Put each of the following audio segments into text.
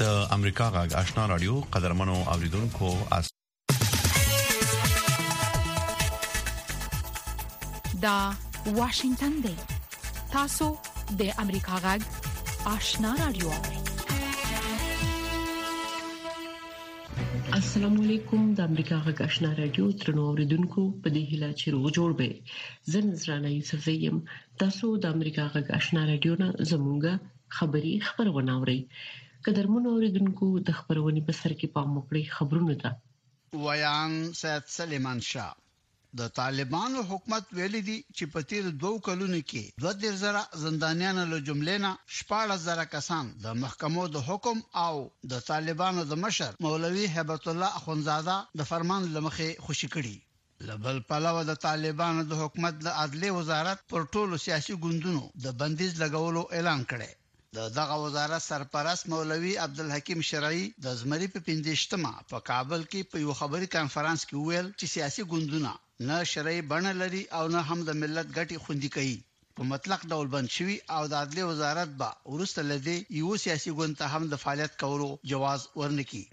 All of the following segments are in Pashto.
د امریکا غږ آشنا رادیو قدرمنو اوریدونکو اس دا واشنگتن دی تاسو د امریکا غږ آشنا رادیو السلام علیکم د امریکا غږ آشنا رادیو ترنو اوریدونکو په دې هیله چې روغ جوړ به زه نذرانه یوسف زیم تاسو د امریکا غږ آشنا رادیو نه زمونږه خبری خبرونه اورئ قدرمنو اوریدونکو د خبرونې په سر کې پام وکړئ خبرونو ته ویاند سید سلیمان شاه د طالبانو حکومت ویلي دي چې په تیر دوو کلونو کې دوه دېرش زره زندانیانو له جملې نه شپاړس زره کسان د محکمو د حکم او د طالبانو د مشر مولوي هیبت الله اخوندزاده د فرمان له مخې خوشي کړي له بل پلوه د طالبانو د حکومت د عدلې وزارت پر ټولو سیاسي ګوندونو د بندیز لګولو اعلان کړی. د دغه وزارت سرپرست مولوي عبدالحکیم شرعي د زمري په پنځه ویشت مه په کابل کې په یوه خبري کانفرانس کې وویل چې سیاسي ګوندونه نه شرعي بڼه لري او نه هم د ملت ګټې خوندي کوي. په مطلق ډول بند شوي او د عدلې وزارت به وروسته له دې یو سیاسي ګوند ته هم د فعالیت کولو جواز ورنکړي.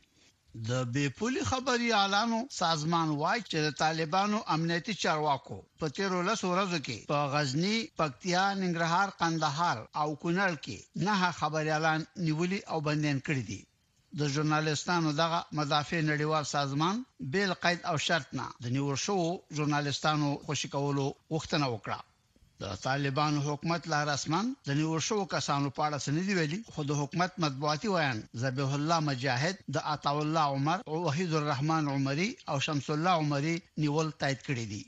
د بې پولې خبریالانو سازمان وايي چې د طالبانو امنیتي چارواکو په تېرو لسو ورځو کې په غزني، پکتیا، ننګرهار، قندهار او کونړ کې نهه خبریالان نیولي او بندیان کړي دي. د ژورنالېستانو دغه مدافع نړیوال سازمان بېل قید او شرط نه د نیول شوو ژورنالېستانو خوشې کولو غوښتنه وکړه. د طالبانو حکومت لا رسماً د نیول شوو کسانو په اړه څه نه دي ویلي، خو د حکومت مطبوعاتي ویاند ذبیح الله مجاهد د عطاءالله عمر، وحیدالرحمن عمري او شمس الله عمري نیول تایید کړي دي.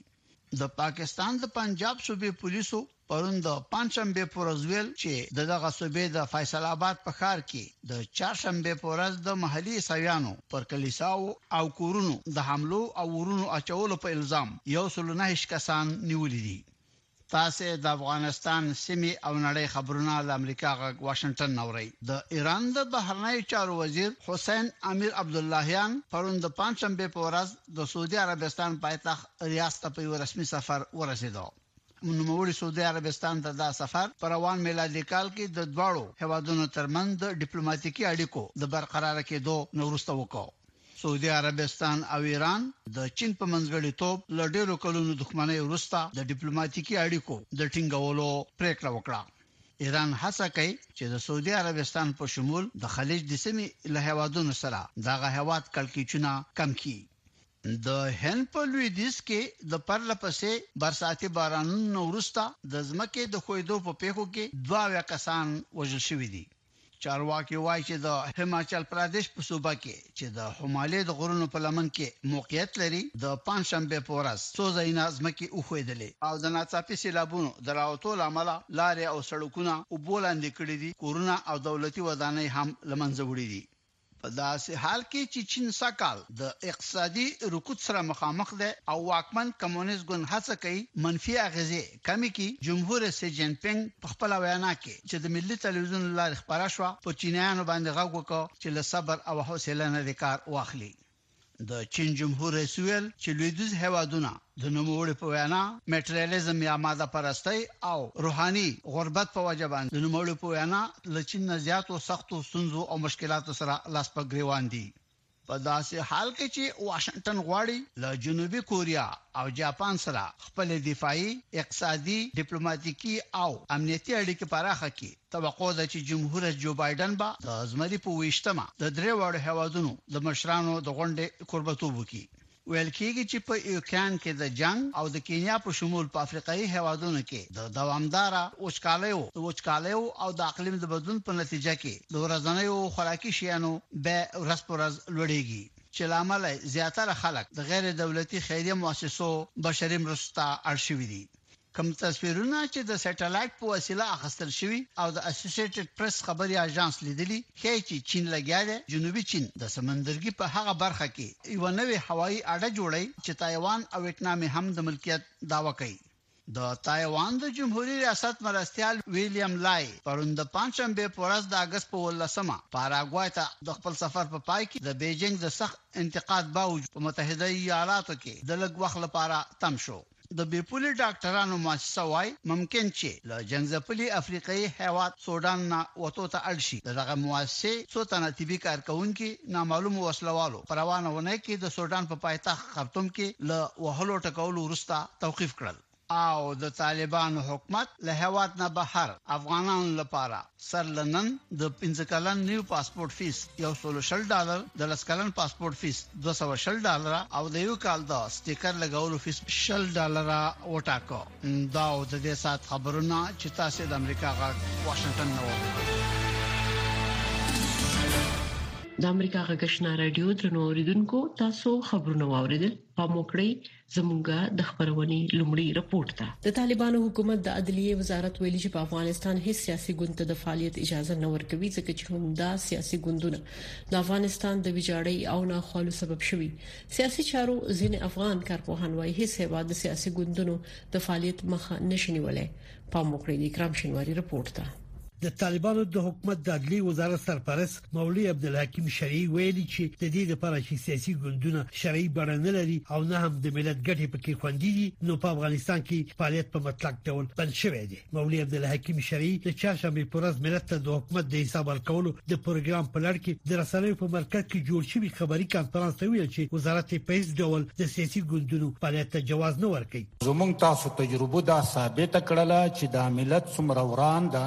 د پاکستان د پنجاب صوبې پولیسو پرون د پنځشنبه پر ورځ ویل چې د دغه صوبې د فیصل آباد په ښار کې د چهارشنبه پر ورځ د محلي عیسویانو پر کلیساو او کورونو د حملو او ورونو اچولو په الزام یو سل نه کسان نیولي دي تاسو د افغانستان سیمه او نړۍ خبرونه له امریکا غږ واشنگټن نوري د ایران د بهرنیو چارو وزیر حسین امیر عبد اللهیان پرون د پنځشنبه په ورځ د سعودي عربستان پایتخت ریاض ته په یو رسمي سفر ورسېدو. نوموړي سعودي عربستان ته دا سفر په روان میلادي کال کې د دواړو هېوادونو ترمنځ د ډیپلوماتیکي اړیکو د برقراره کېدو نه وروسته وکړ. سعودي عربستان او ایران د چین په منځګړیتوب له ډېرو کلونو دښمنۍ وروسته د ډیپلوماتیکي اړیکو د ټینګولو پرېکړه وکړه. ایران هڅه کوي چې د سعودي عربستان په شمول د خلیج د سیمې له هیوادونو سره دغه هیواد کړکیچونه کم کړي. د هند په لویدیځ کې د پرله پسې برساتي بارانونو نه وروسته د ځمکې د ښویدو په پیښو کې دوه اویا کسان وژل شوي دي. چارواکي وايي چې د هماچل پردیش په صوبه کې چې د همالې د غرونو په لمن کې موقعیت لري د پنځشنبې په ورځ څو ځایونه ځمکې وښویدلې او د ناڅاپي سیلابونو د راوتو لامل لارې او سړکونه اوبو لاندې کړي دي کورونه او دولتي ودانۍ هم لمنځه وړي دي په داسې حال کې چې چین سږکال د اقتصادي رکود سره مخامخ دی او واکمن کمونېست ګوند هڅه کوي منفي اغېزې کمې کړي، جمهور سي جین پینګ په خپله وینا کې چې د ملي تلویزیون له لارې خپره شوه، پر چینایانو باندې غږ وکړ چې له صبر او حوصله نه دې کار واخلي. د چین جمهور رئیس ویل چې لویدیځ هیوادونه د نوموړي په وینا میټریالیزم یا ماده پرستی او روحاني غربت په وجه باندې د نوموړي په وینا له چین نه زیاتو سختو ستونزو او مشکلاتو سره لاس په ګریوان دي په داسې حال کې چې واشنگټن غواړي له جنوبي کوریا او جاپان سره خپل دفاعي، اقتصادي، ډیپلوماټیکي او امنیتي اړیکې پراخه کړي. توقع ده چې جمهوررئیس جو بایډن به د زمري په ویشتمه د درې واړو هېوادونو د مشرانو د غونډې کوربتوب وکړي. ویل کېږي چې په یوکرین کې د جنګ او د کینیا په شمول په افریقایي هېوادونو کې د دوامداره وچکالیو، د وچکالیو او د اقلیم د بدلون په نتیجه کې د ورځنیو خوراکي شیانو بیه ورځ په ورځ لوړېږي چې له امله یې زیاتره خلک د غیر دولتي خیریه موسسو بشري مرستو ته اړ شوي دي. کوم تصویرونه چې د سټلایټ په وسیله اخیستل شوي او د اسوسییټډ پریس خبري اژانس لیدلي، ښیې چې چین لګیا دی جنوبي چین د سمندرګي په هغه برخه کې یوه نوې هوایي اډه جوړوي چې تایوان او ویتنام یې هم د ملکیت دعوه کوي. د تایوان د جمهوري ریاست مرستیال ویلیم لای پرون د پنجشنبې په ورځ د اګست په اوولسمه پاراګوای ته د خپل سفر په پای کې د بیجینګ د سخت انتقاد باوجود په متحده ایالاتو کې د لږ وخت لپاره تم شو. د بې پولې ډاکټرانو موسسه وايي، ممکن چې له جنګ ځپلي افریقايي هېواد سوډان نه وتو ته اړ شي. د دغه موسسې څو تنه طبي کارکوونکي نامعلومو وسله والو په روانه اونۍ کې د سوډان په پایتخت خرطوم کې له وهلو ټکولو وروسته توقیف کړل. او د طالبانو حکومت له هېواد نه بهر افغانانو لپاره سر له نن د پنځه کلن نیو پاسپورت فیس یو سلو شل ډالر د لس کلن پاسپورت فیس دوه سوه شل ډالر او د یو کال د سټیکر لګولو فیس شل ډالر وټاکه دا او د دې سات خبرونه چې تاسو د امریکا غږ واشنگټن نه وګورئ د امریکا غږشنا رادیو ترنو اوریدونکو تاسو خبرونه واوریدل په موکړی زمونږ د خبرونې لومړی رپورت ده. د طالبانو حکومت د عدلیې وزارت ویلي چې په افغانستان هیڅ سیاسي ګوند ته د فعالیت اجازه نه ورکوي ځکه چې همدا سیاسي ګوندونه د افغانستان د ویجاړۍ او ناخوالو سبب شوي سیاسي چارو ځینې افغان کارپوهان وايي هیڅ هیواد د سیاسي ګوندونو د فعالیت مخه نشي نیولای پام وکړئ د اکرام شینواری رپورت ته د طالبانو د حکومت د عدلی وزارت سرپرست مولوی عبدالحکیم شریعي ویلي چې د دې لپاره چې سیاسي ګوندونه شرعي بڼه نه لري او نه هم د ملت ګټې پکې خوندي دي نو په افغانستان کې فعالیت په مطلق ډول بند شوی دی مولوی عبدالحکیم شریعي د چهارشنبه پر ورځ ملت ته د حکومت د حساب ورکولو د پروګرام په لړ کې د رسنیو په مرکز کې جوړ شوی خبري کانفرنس ته ویل چې وزارت په هیڅ ډول د سیاسي ګوندونو فعالیت ته جواز نه ورکوي زمونږ تاسو تجربه دا ثابته کړله چې دا ملت څومره وران ده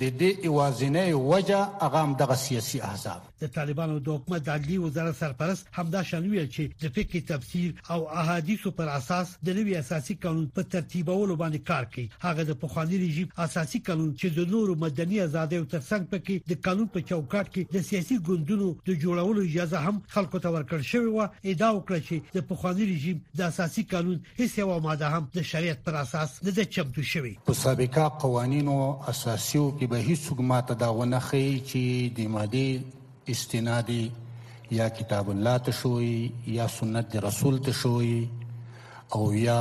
د دې ایوازینه وجه هغه هم دغه سیاسي احزاب د طالبانو د حکومت د عدلی وزارت سرپرست همدا شان ویل چې د فقې تفسیر او احادیثو پر اساس د نوي اساسي قانون په ترتیبولو باندې کار کوي هغه د پخوانی رژیم اساسي قانون چې د نورو مدني ازادیو ترڅنګ پکې د قانون په چوکاټ کې د سیاسي ګوندونو د جوړولو اجازه هم خلکو ته ورکړ شوې و ادعا وکړه چې د پخوانی رژیم د اساسي قانون هیڅ یو ماده هم د شریعت پر اساس نه ده چمتو شوې په سابقه قوانینو اساسیو کې به هیڅ ګماته دا ونه خي چې د ماده استنادي یا کتاب الله ته شوی یا سنت رسول ته شوی او یا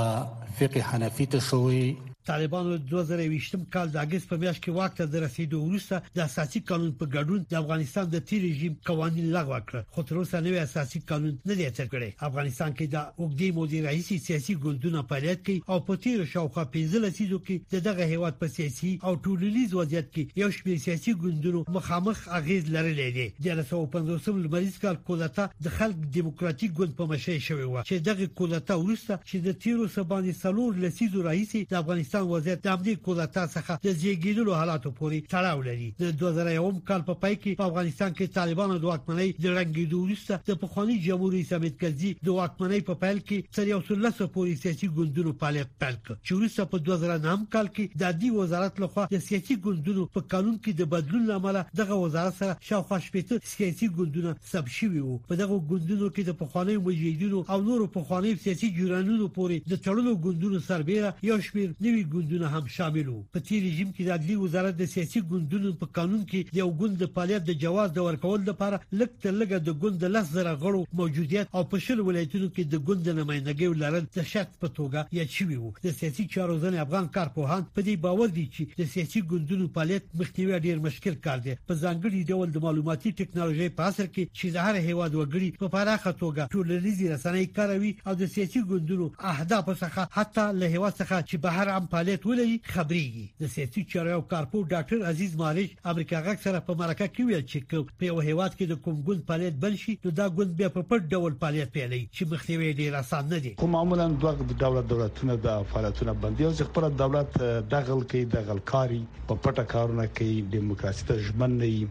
فقه حنفی ته شوی طالبانو د 2020 کال د اگست په میاشت کې واک ته د رسیدو وروسته د اساسي قانون په ګډون د افغانستان د تیر رژیم قوانين لغوه کړ خو تر اوسه نوی اساسي قانون نه دی تر کړی افغانستان کې د اوګدې مودې راهیسي سیاسي ګوندونه فعالیت کوي او په تیر شاوخوا 15 لسیزو کې د دغه هیواد په سیاسي او ټولنیز وضعیت کې یو شمېر سیاسي ګوندونو مخامخ اغیز لرلې دي د 1950 لمریز کال کودتا د خلک دیموکراتیک ګوند په مشرۍ شوې و چې دغه کودتا وروسته چې د تیرو څه باندې څلور لسیزو راهیسې د افغانستان وضعیت د همدې کودتا څخه د زیږیدلو حالاتو پورې تړاو لري د 2001 کال په پای کې په افغانستان کې طالبانو د واکمنۍ د ړنګېدو وروسته د پخواني جمهور رئیس حامد کرزي د واکمنۍ په پیل کې تر یو څو لسو پورې سیاسي ګوندونو فعالیت پیل کړ چې وروسته په 2009 کال کې د عدلي وزارت لخوا د سیاسي ګوندونو په قانون کې د بدلون لامل دغه وزارت سره شاوخوا شپږ سیاسي ګوندونه ثبت شوي وو په دغو ګوندونو کې د پخوانیو مجاهدینو او نورو پخوانیو سیاسي جریانونو پورې د تړلو ګوندونو سربېره یو شمېر نوي ګوندونه هم شامل وو په تیر رژیم کې د عدلي وزارت د سیاسي ګوندونو په قانون کې د یو ګوند د فعالیت د جواز د ورکولو لپاره لږ تر لږه د ګوند د لس زره غړو موجودیت او په شل ولایتونو کې د ګوند د نمایندګیو لرل د شرط په توګه یاد شوي وو د سیاسي چارو ځینې افغان کارپوهان په دې باور دي چې د سیاسي ګوندونو فعالیت مخنیوی ډیر مشکل کار دی په ځانګړي ډول د معلوماتي ټکنالوژي په عصر کې چې د هر هیواد وګړي په پراخه توګه ټولنیزې رسنۍ کاروي او د سیاسي ګوندونو اهداف څخه حتی له هیواد څخه چې بهر هم فعالیت ولري خبريږي د سیاسي چارو کارپوه ډاکټر عزیز مارج امریکا غږ سره په مرکه کې ویل چې که په یو هیواد کې د کوم ګوند فعالیت بل شي نو دا ګوند بیا په پټ ډول فعالیت پیلي چې مخنیوي ډیر اسان نه دي خو معمولا دوه ډول دولتونه د فعالیتونه بندي او چې خپل دولت دغل کوي دغل کاری په پټه کارونه کوي دیموکراسي ته ژمن نه وي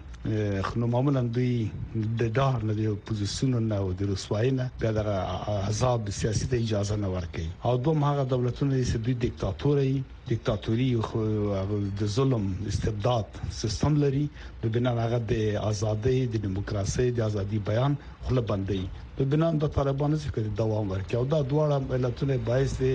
خو معمولا دوی د ډار نه دی اپوزیسیون نه او د رسواینه بیا د عذاب سیاسي ته اجازه نه ورکوي او دوه هغه دولتونه چې دوی دیکتاتوري دیکتاتوری خو هغه د ظلم استبداد سیستم لري نو بنا هغه د ازادۍ د دیموکراسۍ د ازادي بیان خله بندي نو بنا د طالبانو څخه د دوام ورکړي او دا دواړه علتونه باعث دي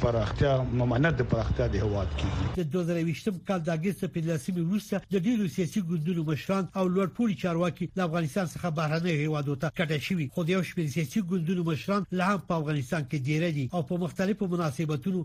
پراختیا ممانعت د پراختیا د هواد کیږي د 2020 کال د اگست په 15 می وروسته د ډیرو سیاسي ګوندونو مشران او لوړ پوړي چارواکي د افغانستان څخه بهرنۍ هیوادو ته کډه شوي خو د یو شمېر سیاسي ګوندونو مشران لا هم په افغانستان کې دیره دي او په مختلفو مناسبتونو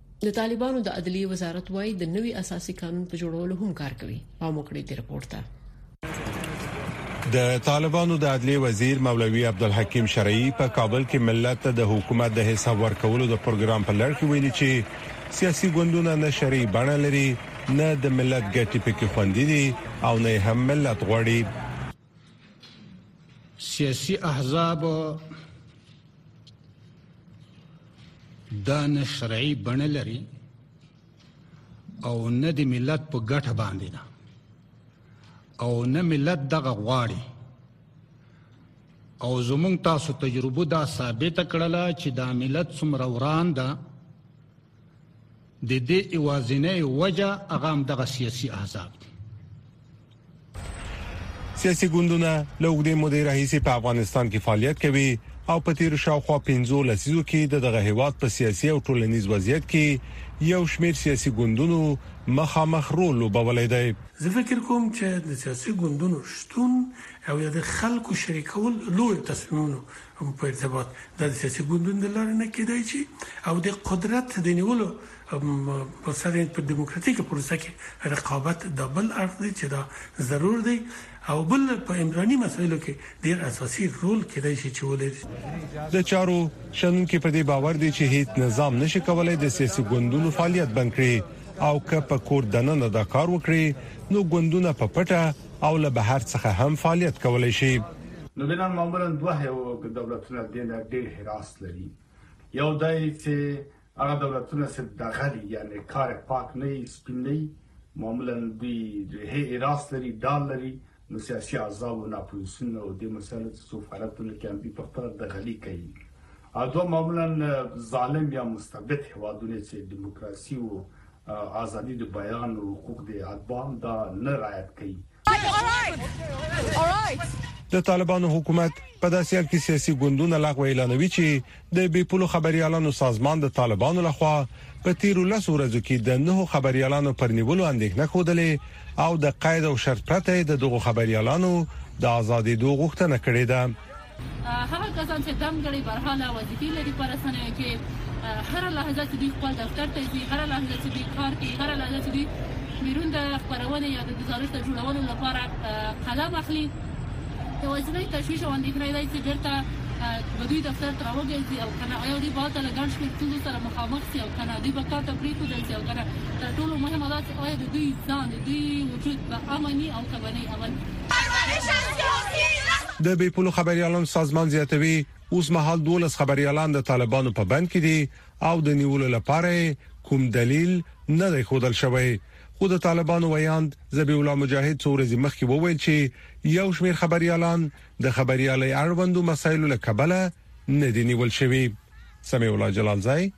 د طالبانو د عدلیې وزارت وایي د نوي اساسي قانون په جوړولو هم کار کوي او مکړې د رپورت ته د طالبانو د عدلی وزیر مولوی عبدالحکیم شرعی په کابل کې ملت ته د حکومت د حساب ورکولو د پروګرام په لړ کې ویلي چې سیاسي ګوندونه نه شرعي بڼه لري نه د ملت ګټې پکې خوندې دي او نه هم ملت غواړي سیاسي احزاب دا نه شرعي بڼه لري او نه د ملت په ګټه باندې ده او نه ملت دغه غواړي او زمونږ تاسو تجربه دا ثابت کړله چې دا ملت څومره وران ده د دې ایوازنې وجه هغه هم دغه سیاسي احزاب دي سیاسي ګوندونه له اوږدې مودې راهیسې په افغانستان کې فعالیت کوي او په تیر شاوخوا 15 لسیزو کې د دغه هیواد په سیاسي او ټولنیز وضعیت کې یو شمیر سیاسي ګوندونو مخامخ رول لوبولای دی زه فکر کوم چې د سیاسي ګوندونو شتون او یا د خلکو شریکول لوی تصمیمونو په ارتباط د سیاسي ګوندونو لاره نه کېدای شي او د قدرت د نیولو په سر په دیموکراتیکه پروسه کې رقابت د بل اړخ دی چې دا ضرور دی او بل په عمراني مسایلو کې ډیر اساسي رول کېدای شي چې ولري د چارو شنونکي په دې باور دي چې هیڅ نظام نشي کولای د سیاسي ګوندونو فعالیت بند کړي او که په کور دننه دا کار وکړي نو ګوندونه په پټه او له بهر څخه هم فعالیت کولای شي نو د نن معمولا دوه دولتونه د ډېر حراس لري یو دای چې هغه دولتونه چې دغلي یعنې کار پاک نه یي سپین نه یي معمولا دوی هې ایراس لري ډال لري نو سیاسي احزاب او ناپوزیسیون او دې مسایلو ته څو فعالیتونه کې هم دوی په خپل دغلي کوي او دوه معمولا ظالم یا مستبد هوادونه چې دیموکراسي او آزادی د بیان او حقوق د ادبان دا نه رعایت کوي د طالبانو حکومت په داسې حال کې سیاسي ګوندونه لغوه اعلانوي چې د بي پولو خبريالانو سازمان د طالبانو لخوا په تیرو لس ورځو کې د نهو خبريالانو پر نیولو اندېښنه خوده او د قید او شرط پرته د دغو خبريالانو د ازادې دوه غوښتنه کړې ده هغه کسان چې دم ګړی برحاله وظیفې لري په رسنیو کې هره لحظه چې دوی خپل دفتر ته ځي هره لحظه چې دوی کار کوي هره لحظه چې دوی بیرون د خبرونې یا د ګزارش د جوړولو لپاره قلم اخلي یوازینی تشویش او اندېښنه دی چې بیرته به دوی دفتر ته راوګرځي او کنه آیا دوی به هلته له ګڼ شمېر ستونزو سره مخامخ شي او کنه دوی به کار ته پرېښودل شي او کنه تر ټولو مهمه دا چې آیا د دوی ځان د دوی وجود به امني او که به نه امن د بې پولو خبریالانو سازمان زیاتوي، اوس مهال 12 خبریالان د طالبانو په بند کې دي او د نیولو لپاره کوم دلیل نه دی ښودل شوی. خو د طالبانو ویاند ذبیح الله مجاهد څو ورځې مخکې وویل چې یو شمېر خبریالان د خبریالۍ اړوندو مسایلو له کبله نه دي نیول شوي. سمیع الله جلالزی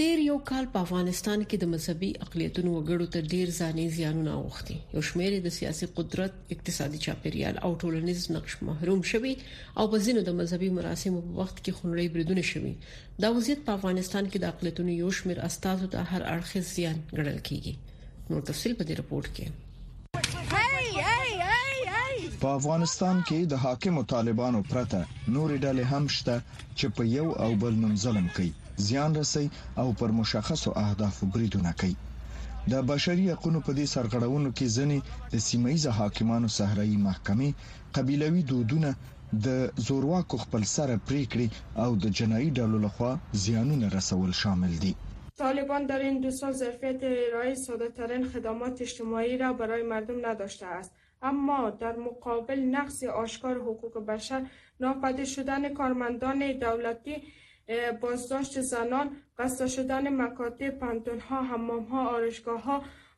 تېر یو کال په افغانستان کې د مذهبي اقلیتونو وګړو ته ډېر ځاني زیانونه اوښتي یو شمېر د سیاسي قدرت اقتصادي چاپیریال او ټولنیز نقش محروم شوی او په ځینو د مذهبي مراسمو په وخت کې خنړی بریدونه شوي دا وضعیت په افغانستان کې د اقلیتونو یو شمېر استادو ته هر اړخیز زیان ګڼل کیږي نور تفصيل په دې رپورت کې په افغانستان کې د حاکمو طالبانو پرته نورې ډلې هم شته چې په یو او بل نوم ظلم کوي زیان رسي او پر مشخصو اهدافو بریدونه کوي د بشري حقوقو په دې سرغړونو کې ځنې د سیمایي حاکمانو صحرایي محکمې قبیلوي دودونه، د زورواکو خپلسره پرېکړې او د جنايي ډلو له خوا زیانونه رسول شامل دي. طالبان در این دو سال ظرفیت ارائه ساده ترین خدمات اجتماعی را برای مردم نداشته است اما در مقابل نقض آشکار حقوق بشر، ناپدید شدن کارمندان دولتی، بازداشت زنان، بسته شدن مکاتب، پوهنتونها، حمامها، آرایشگاهها،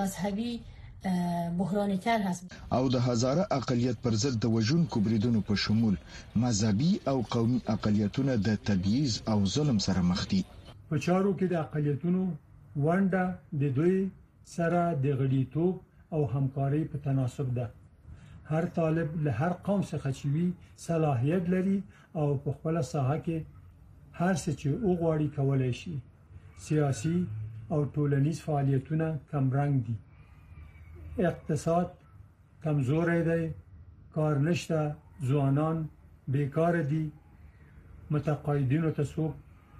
مذهبي بحران کار هست او د هزاره اقلیت پر ضد د وژونکو بریدونو په شمول مذهبي او قومي اقلیتونه د تبعیض او ظلم سره مخ دي په چارو کې د اقلیتونو ونډه د دوی سره د غړیتوب او همکارۍ په تناسب ده هر طالب له هر قوم څخه چې وي صلاحیت لري او په خپل ساحه کې هر څه چې وغواړي کولای شي سیاسي او ټولنیز فعالیتونه کمرنګ دي اقتصاد کمزوری دی کار نشته ځوانان بیکار دي متقاعدینو ته څوک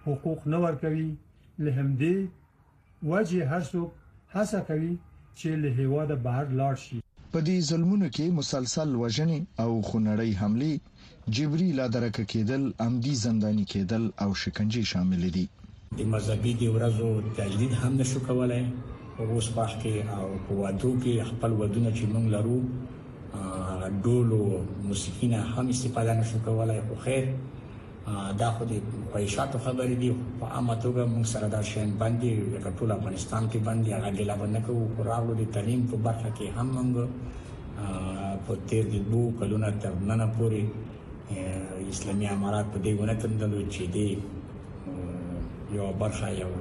حقوق نه ورکوي له همدې وجې هر څوک هڅه کوي چې له هیواده بهر لاړ شي په دې ظلمونو کې مسلسل وژنې او خونړۍ حملې جبري لادرکه کېدل، عمدي زنداني کېدل او شکنجې شاملې دي. د مذهبي دې ورځو تجدید هم نه شو کولای، په اوس وخت کې او په ودو کې خپل ودونه چې موږ لرو هغه ډول او موسیقي نه هم استفاده نه شو کولای، خو خیر دا خو د خواهشاتو خبرې دي، خو په عامه توګه موږ سره دا شیان بند دي، لکه ټول افغانستان کې بند دي، هغه ګیله به نه کوو، خو راغلو د تعلیم په برخه کې هم موږ په تیر د دوه کلونو تر نن پورې اسلامي امارات په دې ونه تندل چې دې یو برخه یو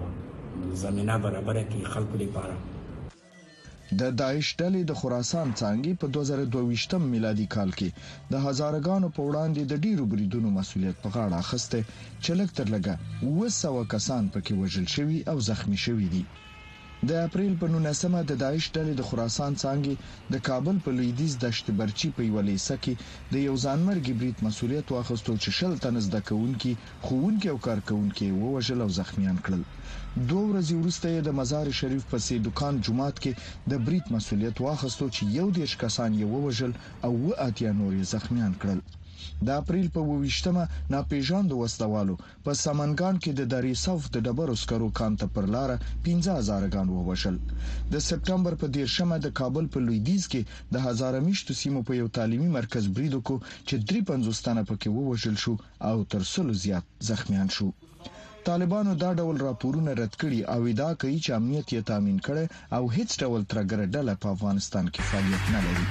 زمينه برابره کړي خلکو لپاره د داعش ډلې د خراسان څانګې په 2022 میلادي کال کې د هزارګانو په وړاندې د ډیرو بریدونو مسولیت په غاړه اخیسته چې لږ تر لږه 200 کسان پکې وژل شوي او زخمی شوي دي. د اپرېل په نولسمه د داعش ډلې د خراسان څانګې د کابل په لویدیځ دشت برچي په یوه لېسه کې د یو ځانمرګي برید مسوولیت واخستو چې شل تنه زده کوونکي، ښوونکي او کارکوونکي یې ووژل او زخمیان کړل. دوه ورځې وروسته یې د مزار شریف په سې دکان جومات کې د برید مسوولیت واخستو چې یو دېرش کسان یې ووژل او اووه اتیا نور یې زخمیان کړل. د اپرېل په اووه ویشتمه ناپېژاندو وسلهوالو په سمنګان کې د دری صوف د ډبرو سکرو کان ته پر لاره پنځه هزاره ګان ووژل. د سپټمبر په دېرشمه د کابل په لویدیځ کې د هزاره میشتو سیمو په یو تعلیمي مرکز برید وکړو چې دری پنځوس تنه په کې ووژل شو او تر سلو زیات زخمیان شو. طالبانو دا ډول راپورونه رد کړي او ادعا کوي چې امنیت یې تامین کړی او هیڅ ډول ترهګره ډله په افغانستان کې فعالیت نه لري.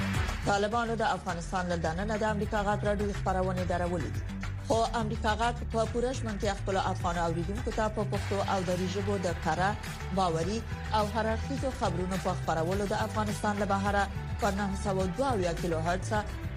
طالبانو د افغانستان له دننه د امریکا غږ راډیو خبرونه درولې دي. خو امریکا غږ په پوره ژمنتیا خپل افغان اوریدونکو ته په پښتو او دری ژبو د کره باوري او هر اړخیزو خبرونو په خبرولو د افغانستان له بهره په 902 کیلو هرتز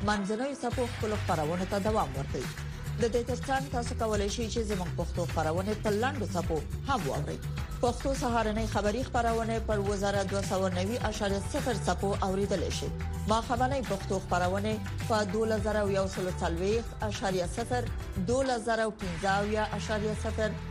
منځنوي سپو خپل خبرونه ته دوام ورکړي د دې ترڅنګ تاسو کولی شئ چې زموږ پښتو خبرونه په لاندو ټکو هم واورئ پښتو سهارنې خبری خبرونه پر وزارت 290.0 ټکو اوریدل شي ما خبرنې پښتو خبرونه په 2040.0 2015.0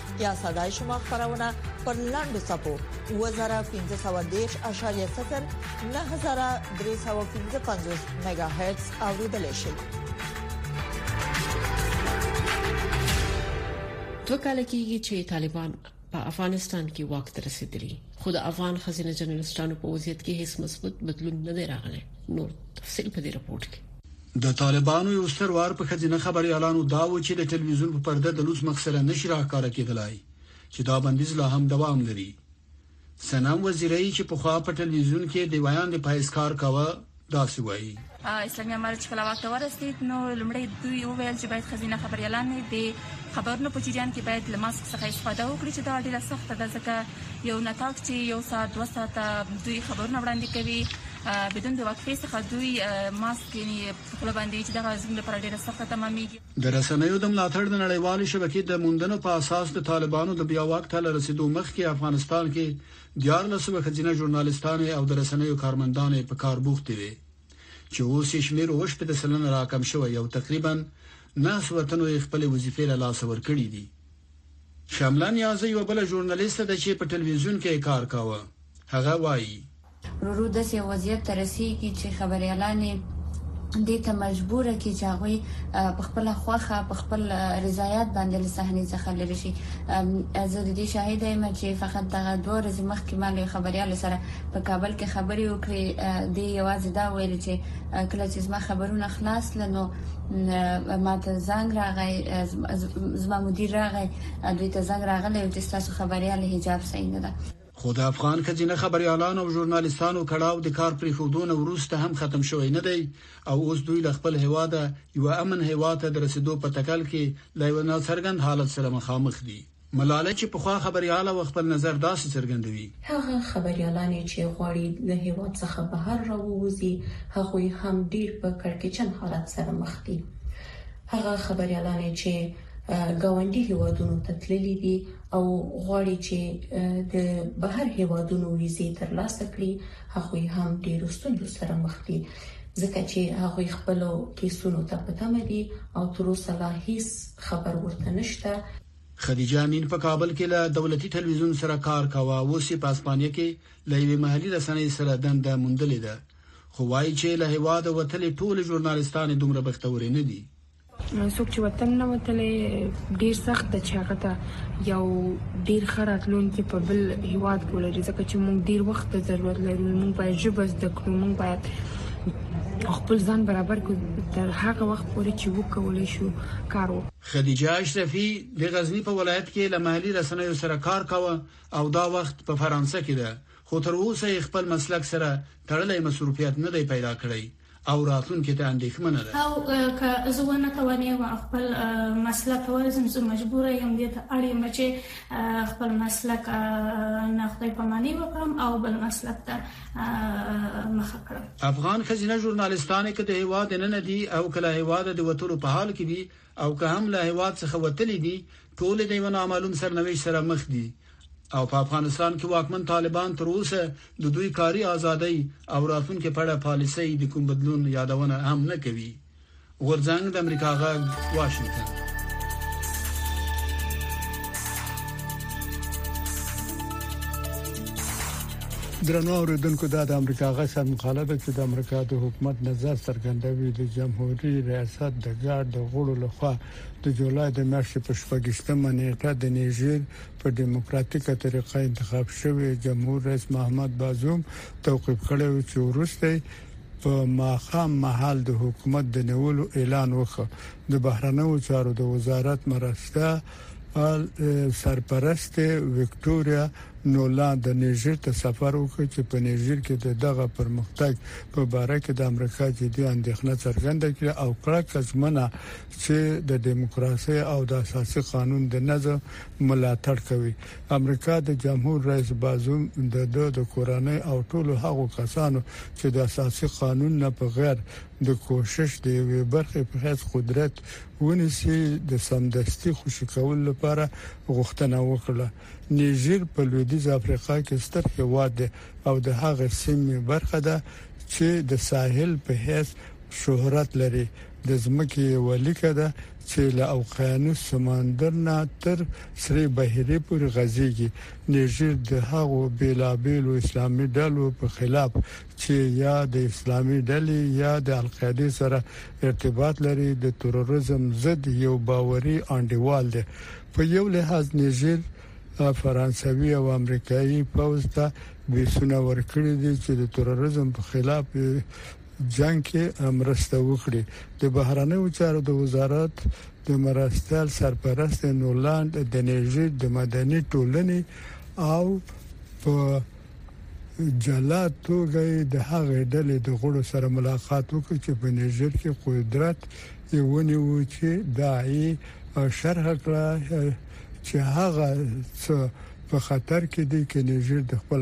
یا صداي شما خبرونه پر لاندو صفو 2513.0 9315 میگا هرتز اوریدل شي دوه کال کېږي چې طالبان په افغانستان کې واک ته رسیدلی خو د افغان خزینه جنرالستانو په وضعیت کې هیڅ مثبت بدلون نه دی راغلی نور تفصيل په دې رپورت کې د طالبانو یو ستر وار په ښځینه خبریالانو دا و چې د ټلویزیون په پرده د لوڅ مخ سره نشي راښکاره کېدلای چې دا بندیز لا هم دوام لري. صنم وزیرۍ چې پخوا په ټلویزیون کې د ویاندې په حیث کار کاوه داسې وایي. اسلامي امارت چې کله واک ته ورسېد نو لومړی دوی وویل چې باید ښځینه خبریالان د خبرونو په جریان کې باید له ماسک څخه استفاده وکړي چې دا ډیره سخته ده ځکه یو نطاق چې یو ساعت دوه ساعته دوی خبرونه وړاندې کوي بدون د وقفې څخه دوی ماسک یعنی خپل باندې چې دغه زموږ لپاره ډیره سخته تمامېږي د رسنیو د ملاتړ د نړیوالې شبکې د موندنو په اساس د طالبانو د بیا واک ته رسیدو مخکې افغانستان کې دیار لسو خځینه ژورنالیستانو او د رسنیو کارمندانو په کار بوختي وي چې اوس یې شمیر اوش په د سلنه راکم شوی یو تقریبا نه سوتنو خپل وظیفې له لاس ور کړې دي شاملان یازه یو بل ژورنالیست ده چې په ټلویزیون کې کار کاوه هغه وایي ورو داسې وضعیت ته رسیږي چې خبریالان یې دې ته مجبور کړي چې هغوی په خپل خوخه په خپل رضایت باندې له صحنې څخه لری شي زه د دې شاهد یم چې فقط دغه دوه ورځې مخکې ما له خبريال سره په کابل کې خبرې وکړې د یوازې دا ویل چې کله چې زما خبرونه خلاص لنو ما ته زنګ راغی زما مدیر راغی دوی ته زنګ راغلی چې تاسو خبريال حجاب صحیح نه ده خو د افغان ښځینه خبریالانو او ژورنالیستانو کړاو د کار پرېښودو نه وروسته هم ختم شوی نه دی او اوس دوی له خپل هېواده یوه امن هېواد ته د رسېدو په تکل کې له یوه ناڅرګند حالت سره مخامخ دي. ملاله چې پخوا خبریاله وه، خپل نظر داسې څرګندوي. هغه خبریالانې چې غواړي له هېواد څخه بهر راووځي، هغوی هم ډېر په کړکېچن حالت سره مخ دي. هغه خبریالانې چې ګاونډي هېوادونو ته تللي دي، او غواړي چې د بهر هیوادونو ویزې ترلاسه کړي هغه هم ډیر ستونزو سره مخ دي ځکه چې هغه خپل کیسونو ته په تمه دي او تر اوسه لا هیڅ خبر ورته نشته خدیجه امین په کابل کې له دولتي ټلویزیون سره کار کاوه اوس یې په اسپانیا کې له یوې محلي رسنۍ سره دنده موندلې ده خو وایي چې له هیواده وتلې ټول ژورنالیستانې دومره بختورې نه دي څوک چې وطن نه وتلی ډیر سخت ده چې هغه ته یو ډیر ښه راتلونکی په بل هیواد کې ولري ځکه چې موږ ډیر وخت ته ضرورت لرو موږ باید ژبه زده کړو موږ باید خپل ځان برابر کړو تر هغه وخت پورې چې وکولای شو کار وکړو خدیجه اشرفي د غزني په ولایت کې له محلي رسنیو سره کار کاوه او دا وخت په فرانسه کې ده خو تر اوسه یې خپل مسلک سره تړلی مصروفیت نه دی پیدا کړی او راتلونکي ته اندېښمنه ده. او که زه ونه توانېږم خپل مسلک ته ورسېږم، زه مجبوره یم، دې ته اړ یم چې خپل مسلک نا خدای پاماني وکړم او بل مسلک ته مخه کړم. افغان ښځینه ژورنالیستانې که د هېواد دننه دي او که له هېواده د وتلو په حال کې دي، او که هم له هیواد څخه وتلي دي ټول د یو نامعلوم سرنوشت سره مخ دي او په افغانستان کې واکمن طالبان تر اوسه د دوی کاري ازادۍ او راتلونکو په اړه پالیسۍ د کوم بدلون یادونه هم نه کوي غورځنګ د امریکا غږ واشنگټن درنو اوریدونکو دا د امریکا غږ سم مقاله ده چې د امریکا د حکومت نظر څرګندوي د جمهوریت ریاست د ګارد د غړو لخوا د جولای د میاشتې په شپږشتمه نیټه د نیجر په دیموکراتیکه طریقه انتخاب شوی جمهور رئیس محمد بازوم توقیف کړی و چې ورسته په ماخام محل د حکومت د نیولو اعلان وکړ د بهرنیو چارو د وزارت مرسته ال سرپرست وکټوريا نولا د نیجر ته سفر وکړ چې په نیجر کې د دغه پرمختګ په اړه کې د امریکا جدي اندېښنه څرګنده کړه او کړه کزمنه چې د دیموکراسي او د اساسي قانون د نظم ملاتړ کوي امریکا د جمهور رئیس بازوم د دوه د کورنۍ او ټولو هغو کسانو چې د اساسي قانون نه په غیر د کوشش د یوې برخې په هیڅ قدرت ونیسي د سمدستي خوشي کولو لپاره غوښتنه وکړه. نیژیر په لویدیځه افریقا کې ستر هېواد دی او د هغې سیمې برخه ده چې د ساحل په حیث شهرت لري. د ځمکې یوه لیکه ده چې له اوقیانوس سمندر نه تر سرې بحیرې پورې غځېږي. نیژیر د هغو بېلابېلو اسلامي ډلو په خلاف چې یا د اسلامي ډلې یا د القاعدې سره ارتباط لري د تروريزم ضد يو باوري انډيوال دی په يو لحاظ نيجر فرانسوي او امريکايي پوځ ته بيسونه ورکړي دي چې د تروريزم په خلاف جنګ کې مرسته وکړي د بهرنيو چارو د وزارت د مرستيال سرپرست نولاند د نيجر د مدني ټولنې او په جلا توګه یې د هغې ډلې د غړو سره ملاقات وکړ چې په نیجر کې قدرت یې ونیو چې داعي شرح کړه چې هغه څه په خطر کې دي چې نیجر د خپل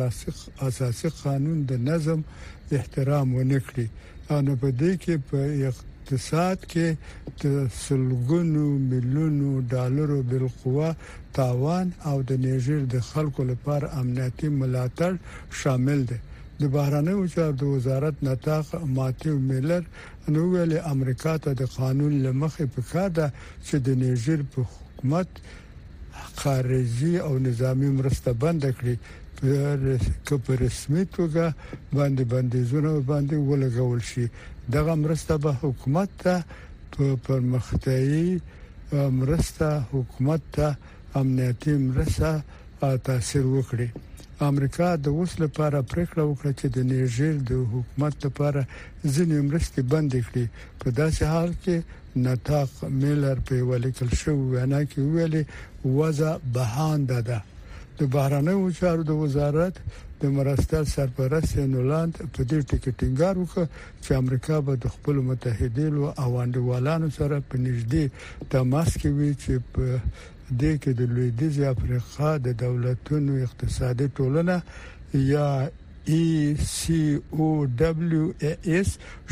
اساسي قانون د نظم احترام ونه کړي او نه په دې کې په اقتصاد کې د سلګونو ملیونو ډالرو بالقوه تاوان او د نیژیر د خلکو لپاره امنیتي ملاتړ شامل دی. د بهرنیو چارو د وزارت نطاق ماتیو میلر نو وویلې امریکا ته د قانون له مخې په کار ده چې د نیژیر په حکومت خارجي او نظامي مرسته بنده کړي که په رسمي توګه باندې بندیزونه ورباندې ولګول شي دغه مرسته به حکومت ته په پرمختیايي مرسته حکومت ته امنیتي مرسته تاثیر وکړي امریکا د اوس لپاره پریکړه وکړه چې د نیجر د حکومت لپاره ځینې مرستې بند کړي په داسې حال کې نطاق میلر په ولیکل شو وینا کې ویلي وضع بهانده ده د بهرنیو چارو د وزارت د مرستل سرپرست نولاند په دې ټکی ټینګار وکړ چې امریکا به د خپل متحدینو او انډیوالانو سره په نږدې تماس کې وي چې په دې کې د لویدیځ افریقا د دولتونو اقتصادي ټولنه یا ECOWAS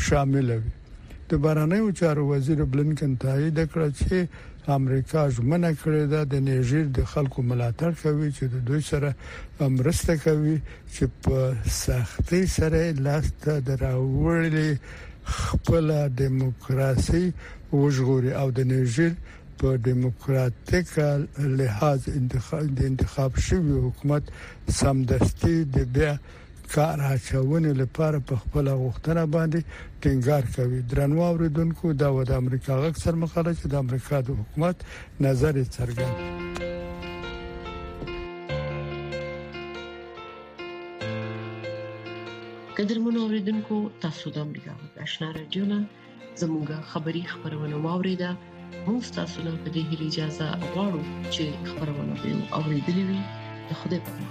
شامل وي د بارنیو چارو وزیر بلنکن تایید کړ چې امریکا ژمنه کړې ده د نیجر د خلکو ملاتړ کوي چې د دوی سره مرسته کوي چې په سختۍ سره لاس ته دراوړلې خپل دیموکراسي وژغوري او د نیجر په دیموکراتیک لحاظ د انتخاب شوی حکومت سمدستي د بیا کار اچونې لپاره په خپل غوښتنه باندې ټینګار کوي درنو اوریدونکو دا و د امریکا غږ سر مقاله چې د امریکا د حکومت نظر یې څرګند کړ. قدرمنو اوریدونکو تاسو د امریکا غږ آشنا رادیو نه زموږه خبری خبرونه واوریده موږ تاسو له دې هیله اجازه غواړو چې خبرونه به اوریدلې وي د خوده په